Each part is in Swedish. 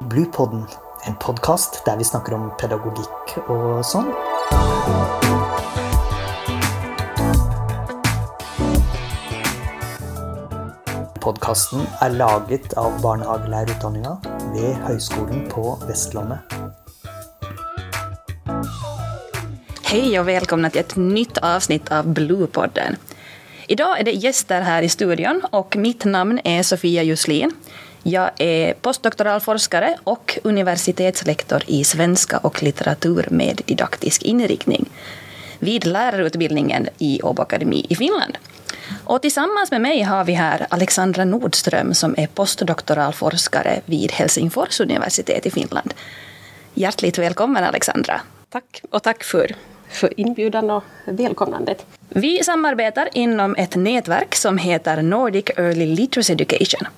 Bluepodden, en podcast där vi snackar om pedagogik och sånt. Podcasten är laget av barnehagelærerutdanninga vid Högskolan på Vestlandet. Hej och välkomna till ett nytt avsnitt av Bluepodden. Idag är det gäster här i studion och mitt namn är Sofia Juslin. Jag är postdoktoral forskare och universitetslektor i svenska och litteratur med didaktisk inriktning vid lärarutbildningen i Åbo Akademi i Finland. Och tillsammans med mig har vi här Alexandra Nordström som är postdoktoral forskare vid Helsingfors universitet i Finland. Hjärtligt välkommen Alexandra. Tack och tack för, för inbjudan och välkomnandet. Vi samarbetar inom ett nätverk som heter Nordic Early Literacy Education.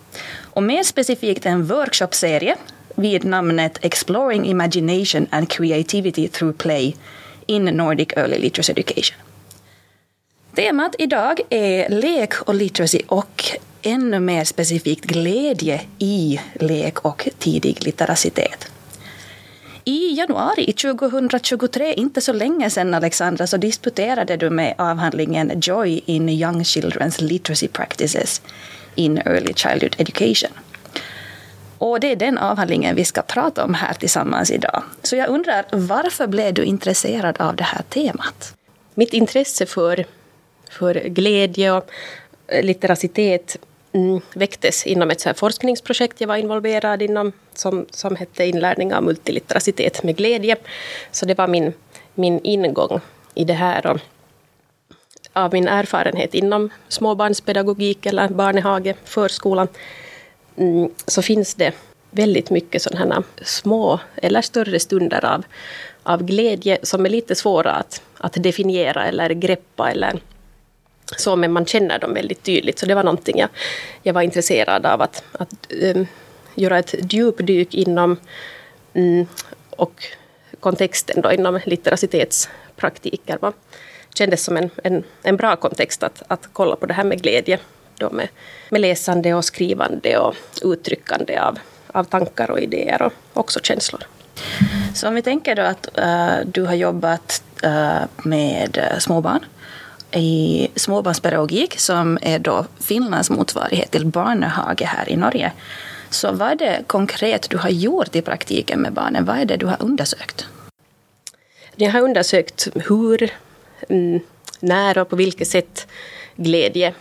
Och mer specifikt en workshopserie vid namnet Exploring Imagination and Creativity through Play in Nordic Early Literacy Education. Temat idag är lek och literacy och ännu mer specifikt glädje i lek och tidig litteracitet. I januari 2023, inte så länge sedan Alexandra, så disputerade du med avhandlingen Joy in Young Children's Literacy Practices in Early Childhood Education. Och det är den avhandlingen vi ska prata om här tillsammans idag. Så jag undrar, varför blev du intresserad av det här temat? Mitt intresse för, för glädje och eh, litteracitet Mm, väcktes inom ett så forskningsprojekt jag var involverad inom som, som hette Inlärning av multiliteracitet med glädje. Så det var min, min ingång i det här. Och av min erfarenhet inom småbarnspedagogik eller barnehage, förskolan, mm, så finns det väldigt mycket sådana små eller större stunder av, av glädje som är lite svåra att, att definiera eller greppa eller så, men man känner dem väldigt tydligt. Så det var någonting jag, jag var intresserad av att, att um, göra ett djupdyk inom um, och kontexten då inom litteracitetspraktiker. Va? kändes som en, en, en bra kontext att, att kolla på det här med glädje. Då med, med läsande och skrivande och uttryckande av, av tankar och idéer och också känslor. Så om vi tänker då att uh, du har jobbat uh, med småbarn i småbarnspedagogik som är då Finlands motsvarighet till barnehage här i Norge. Så vad är det konkret du har gjort i praktiken med barnen? Vad är det du har undersökt? Jag har undersökt hur, mm, när och på vilket sätt glädje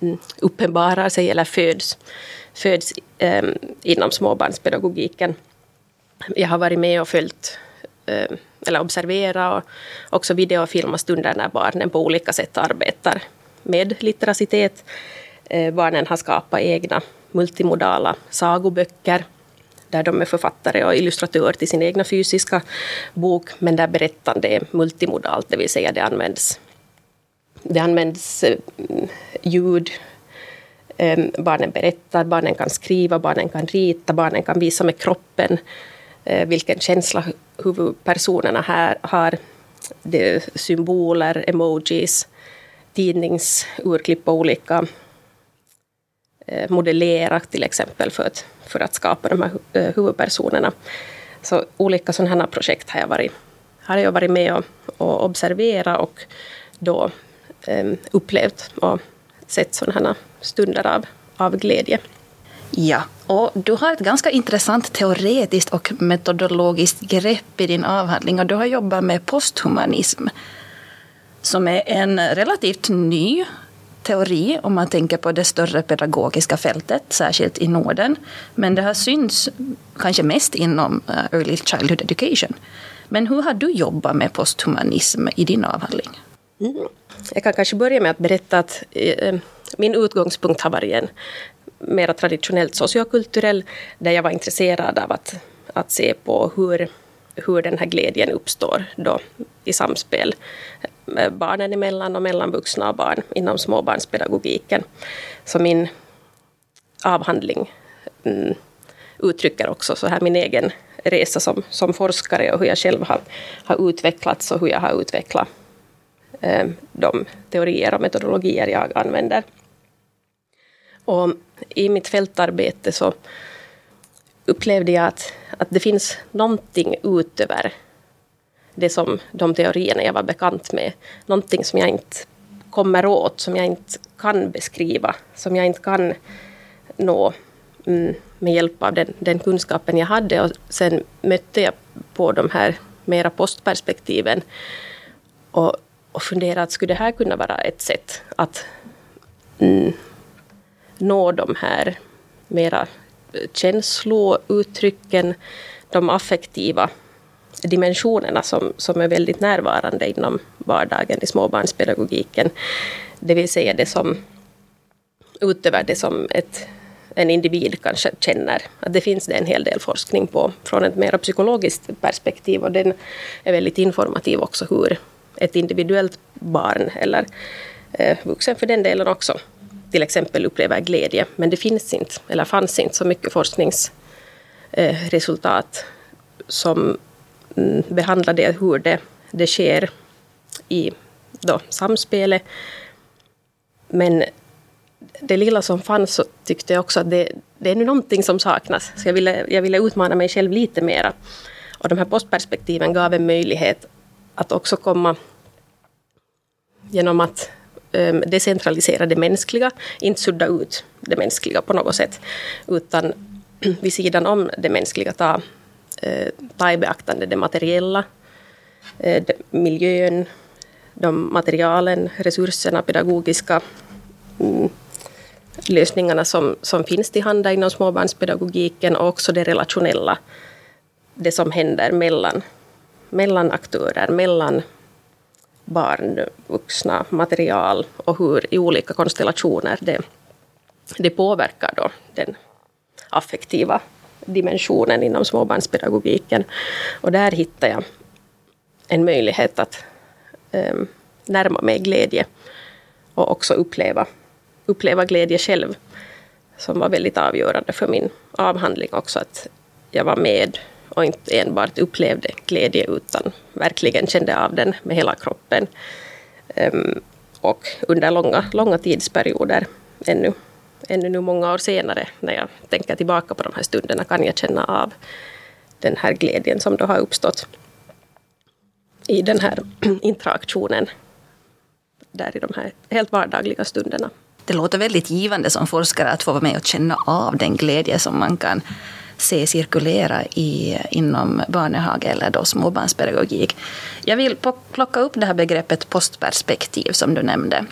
mm, uppenbarar sig eller föds, föds ehm, inom småbarnspedagogiken. Jag har varit med och följt Eh, eller observera och också videofilma stunder när barnen på olika sätt arbetar med litteracitet. Eh, barnen har skapat egna multimodala sagoböcker där de är författare och illustratör till sin egna fysiska bok, men där berättande är multimodalt, det vill säga det används, det används eh, ljud, barnen berättar, barnen kan skriva, barnen kan rita, barnen kan visa med kroppen Eh, vilken känsla huvudpersonerna här har. Det symboler, emojis, tidningsurklipp och olika eh, modellera till exempel för att, för att skapa de här eh, huvudpersonerna. Så olika sådana här projekt har jag varit, har jag varit med och, och observera och då um, upplevt och sett sådana här stunder av, av glädje. Ja, och du har ett ganska intressant teoretiskt och metodologiskt grepp i din avhandling och du har jobbat med posthumanism som är en relativt ny teori om man tänker på det större pedagogiska fältet, särskilt i Norden. Men det har synts kanske mest inom eh, Early Childhood Education. Men hur har du jobbat med posthumanism i din avhandling? Mm. Jag kan kanske börja med att berätta att eh, eh min utgångspunkt har varit en mera traditionellt sociokulturell, där jag var intresserad av att, att se på hur, hur den här glädjen uppstår då i samspel barnen emellan och mellan vuxna och barn inom småbarnspedagogiken. Så min avhandling mm, uttrycker också så här min egen resa som, som forskare och hur jag själv har, har utvecklats och hur jag har utvecklat eh, de teorier och metodologier jag använder. Och i mitt fältarbete så upplevde jag att, att det finns någonting utöver det som de teorierna jag var bekant med. Någonting som jag inte kommer åt, som jag inte kan beskriva, som jag inte kan nå mm, med hjälp av den, den kunskapen jag hade. Och sen mötte jag på de här mera postperspektiven och, och funderade att skulle det här kunna vara ett sätt att mm, nå de här mera känslouttrycken, de affektiva dimensionerna som, som är väldigt närvarande inom vardagen i småbarnspedagogiken. Det vill säga det som utöver det som ett, en individ kanske känner. Att det finns det en hel del forskning på från ett mer psykologiskt perspektiv och den är väldigt informativ också hur ett individuellt barn eller eh, vuxen för den delen också till exempel upplever glädje. Men det finns inte, eller fanns inte så mycket forskningsresultat som behandlade behandlar det, hur det, det sker i då, samspelet. Men det lilla som fanns så tyckte jag också att det, det är nu någonting som saknas. Så jag ville, jag ville utmana mig själv lite mera. Och de här postperspektiven gav en möjlighet att också komma genom att Ehm, decentralisera det mänskliga, inte sudda ut det mänskliga på något sätt, utan vid sidan om det mänskliga ta, eh, ta i beaktande det materiella, eh, miljön, de materialen, resurserna, pedagogiska mm, lösningarna som, som finns till handa inom småbarnspedagogiken och också det relationella, det som händer mellan, mellan aktörer, mellan barn, vuxna, material och hur i olika konstellationer det, det påverkar då den affektiva dimensionen inom småbarnspedagogiken. Och där hittar jag en möjlighet att um, närma mig glädje och också uppleva, uppleva glädje själv som var väldigt avgörande för min avhandling också. Att jag var med och inte enbart upplevde glädje utan verkligen kände av den med hela kroppen. Um, och under långa, långa tidsperioder, ännu, ännu nu många år senare, när jag tänker tillbaka på de här stunderna, kan jag känna av den här glädjen som då har uppstått i den här interaktionen där i de här helt vardagliga stunderna. Det låter väldigt givande som forskare att få vara med och känna av den glädje som man kan se cirkulera i, inom barnehage eller då småbarnspedagogik. Jag vill plocka upp det här begreppet postperspektiv som du nämnde.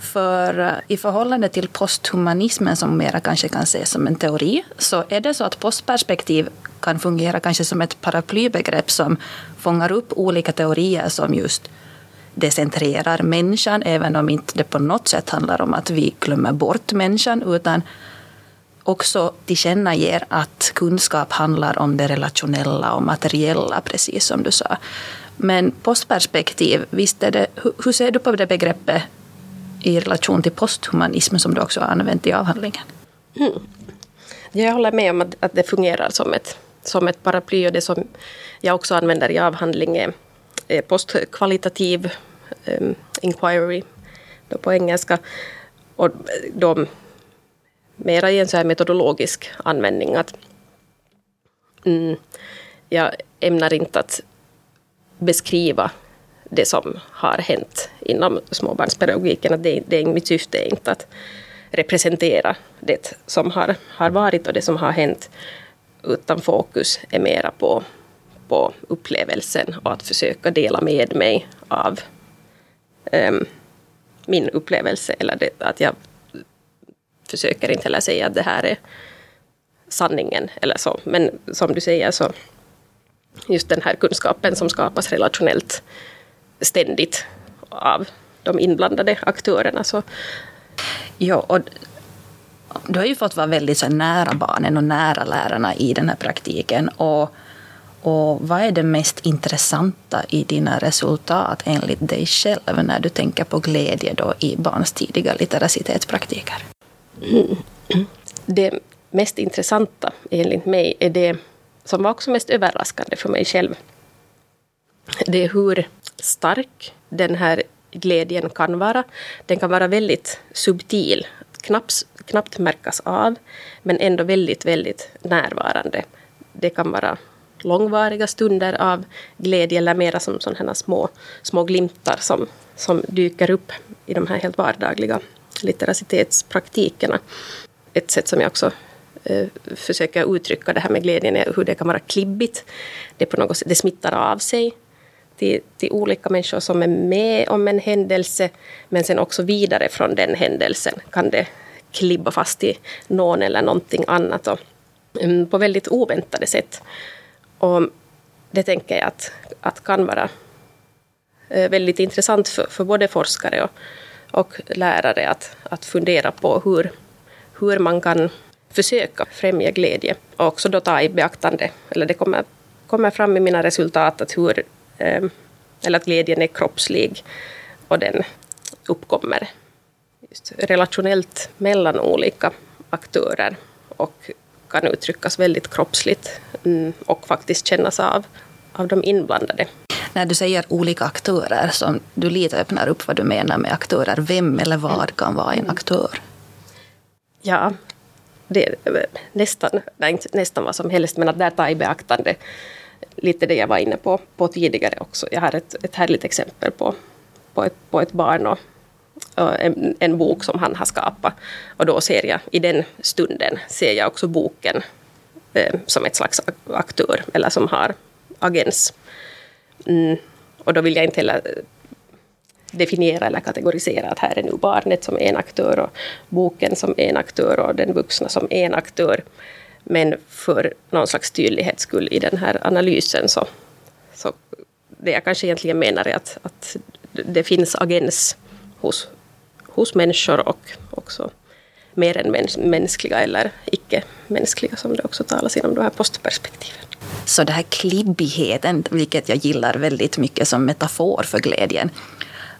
För eh, i förhållande till posthumanismen som mera kanske kan ses som en teori så är det så att postperspektiv kan fungera kanske som ett paraplybegrepp som fångar upp olika teorier som just decentrerar människan, även om inte det på något sätt handlar om att vi glömmer bort människan, utan också tillkännager att kunskap handlar om det relationella och materiella, precis som du sa. Men postperspektiv, visst är det, hur ser du på det begreppet i relation till posthumanism som du också har använt i avhandlingen? Mm. Jag håller med om att, att det fungerar som ett, som ett paraply och det som jag också använder i avhandlingen är postkvalitativ um, inquiry då på engelska. Och de mera i en så här metodologisk användning. Att, mm, jag ämnar inte att beskriva det som har hänt inom småbarnspedagogiken. Att det, det, mitt syfte är inte att representera det som har, har varit och det som har hänt. Utan fokus är mera på, på upplevelsen och att försöka dela med mig av um, min upplevelse. Eller det, att jag försöker inte heller säga att det här är sanningen eller så. Men som du säger så just den här kunskapen som skapas relationellt ständigt av de inblandade aktörerna. Så. Ja, och du har ju fått vara väldigt så nära barnen och nära lärarna i den här praktiken. Och, och vad är det mest intressanta i dina resultat enligt dig själv när du tänker på glädje då i barns tidiga litteracitetspraktiker? Det mest intressanta enligt mig är det som var också mest överraskande för mig själv. Det är hur stark den här glädjen kan vara. Den kan vara väldigt subtil. knappt, knappt märkas av, men ändå väldigt, väldigt närvarande. Det kan vara långvariga stunder av glädje eller mera som sådana små, små glimtar som, som dyker upp i de här helt vardagliga litteracitetspraktikerna. Ett sätt som jag också eh, försöker uttrycka det här med glädjen är hur det kan vara klibbigt. Det, på något sätt, det smittar av sig till, till olika människor som är med om en händelse men sen också vidare från den händelsen kan det klibba fast i någon eller någonting annat och, mm, på väldigt oväntade sätt. Och det tänker jag att, att kan vara eh, väldigt intressant för, för både forskare och, och lärare att, att fundera på hur, hur man kan försöka främja glädje och också då ta i beaktande, eller det kommer, kommer fram i mina resultat, att hur eh, eller att glädjen är kroppslig och den uppkommer relationellt mellan olika aktörer och kan uttryckas väldigt kroppsligt mm, och faktiskt kännas av av de inblandade. När du säger olika aktörer, som du lite öppnar upp vad du menar med aktörer, vem eller vad kan vara en aktör? Ja, det är nästan, nej, nästan vad som helst, men att där ta i beaktande lite det jag var inne på, på tidigare också. Jag har ett, ett härligt exempel på, på, ett, på ett barn och Eh, en, en, bok som han har skapat. Och då ser jag, i den stunden, ser jag också boken eh, som ett slags aktör, eller som har agens. Mm, och då vill jag inte heller eh, definiera eller kategorisera att här är nu barnet som en aktör och boken som en aktör och den vuxna som en aktör. Men för någon slags tydlighets skull i den här analysen så, så det jag kanske egentligen menar är att, att det finns agens hos, hos människor och också mer än mäns mänskliga eller icke-mänskliga som det också talas inom de här postperspektiven. Så det här klibbigheten, vilket jag gillar väldigt mycket som metafor för glädjen,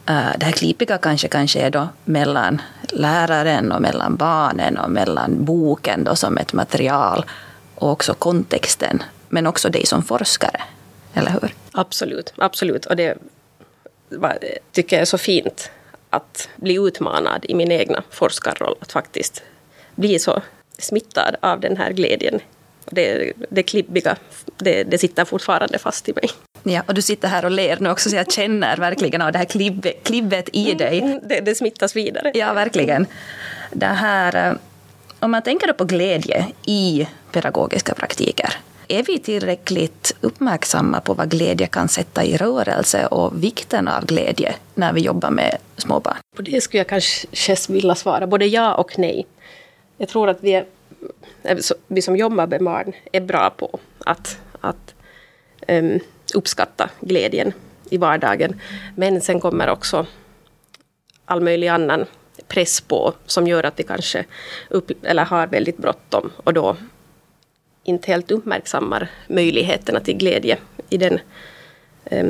Eh, det här klippiga kanske, kanske är då mellan läraren och mellan barnen och mellan boken då som ett material och också kontexten, men också dig som forskare. Eller hur? Absolut, absolut. Och det tycker jag är så fint att bli utmanad i min egna forskarroll, att faktiskt bli så smittad av den här glädjen. Det, det klibbiga, det, det sitter fortfarande fast i mig. Ja, och du sitter här och ler nu också, så jag känner verkligen av det här klibbet, klibbet i dig. Mm, det, det smittas vidare. Ja, verkligen. Det här, eh, om man tänker på glädje i pedagogiska praktiker, är vi tillräckligt uppmärksamma på vad glädje kan sätta i rörelse och vikten av glädje när vi jobbar med småbarn? På det skulle jag kanske vilja svara både ja och nej. Jag tror att vi, är, alltså, vi som jobbar med barn är bra på att, att um, uppskatta glädjen i vardagen. Men sen kommer också all möjlig annan press på som gör att vi kanske upp, eller har väldigt bråttom och då inte helt uppmärksammar möjligheterna till glädje i den eh,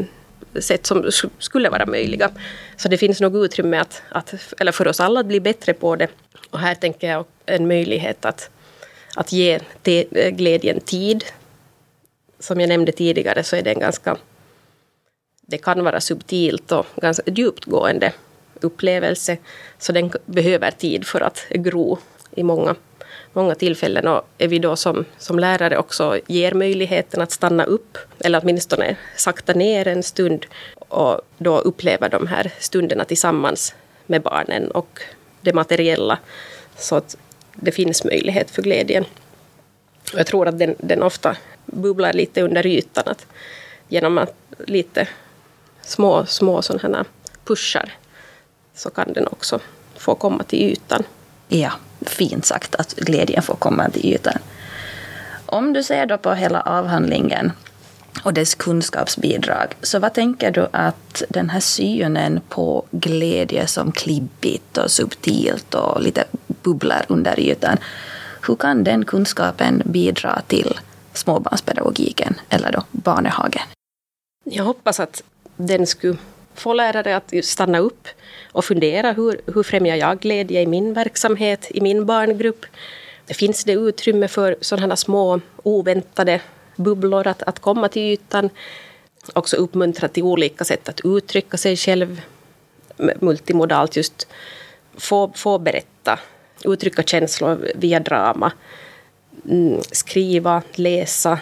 sätt som skulle vara möjliga. Så det finns nog utrymme att, att, eller för oss alla att bli bättre på det. Och här tänker jag en möjlighet att, att ge te, eh, glädjen tid som jag nämnde tidigare så är det en ganska... Det kan vara subtilt och ganska djuptgående upplevelse. Så den behöver tid för att gro i många, många tillfällen. Och är vi då som, som lärare också ger möjligheten att stanna upp, eller åtminstone sakta ner en stund och då uppleva de här stunderna tillsammans med barnen och det materiella, så att det finns möjlighet för glädjen. Jag tror att den, den ofta bubblar lite under ytan. Att genom att lite små, små sådana pushar så kan den också få komma till ytan. Ja, fint sagt att glädjen får komma till ytan. Om du ser då på hela avhandlingen och dess kunskapsbidrag, så vad tänker du att den här synen på glädje som klibbigt och subtilt och lite bubblar under ytan, hur kan den kunskapen bidra till småbarnspedagogiken eller då barnehagen. Jag hoppas att den skulle få lärare att stanna upp och fundera hur, hur främjar jag glädje i min verksamhet, i min barngrupp? Finns det utrymme för sådana små oväntade bubblor att, att komma till ytan? Också uppmuntra till olika sätt att uttrycka sig själv multimodalt, just få, få berätta uttrycka känslor via drama. Mm, skriva, läsa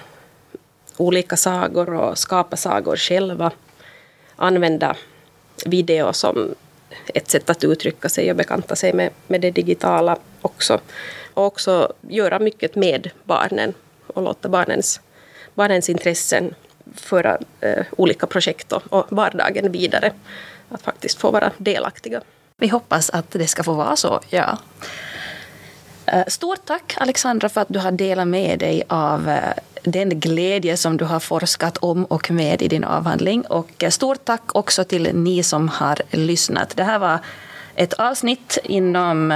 olika sagor och skapa sagor själva. Använda video som ett sätt att uttrycka sig och bekanta sig med, med det digitala också. Och också göra mycket med barnen och låta barnens, barnens intressen föra eh, olika projekt och, och vardagen vidare. Att faktiskt få vara delaktiga. Vi hoppas att det ska få vara så, ja. Eh, stort tack Alexandra för att du har delat med dig av eh, den glädje som du har forskat om och med i din avhandling. Och eh, stort tack också till ni som har lyssnat. Det här var ett avsnitt inom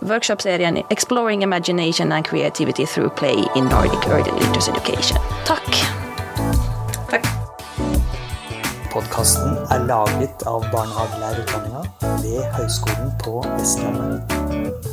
workshopserien Exploring Imagination and Creativity through Play in Nordic Early Literacy Education. Tack! Tack! Podkasten er laget av barnehagelærerutdanninga ved Høgskolen på Vestlandet.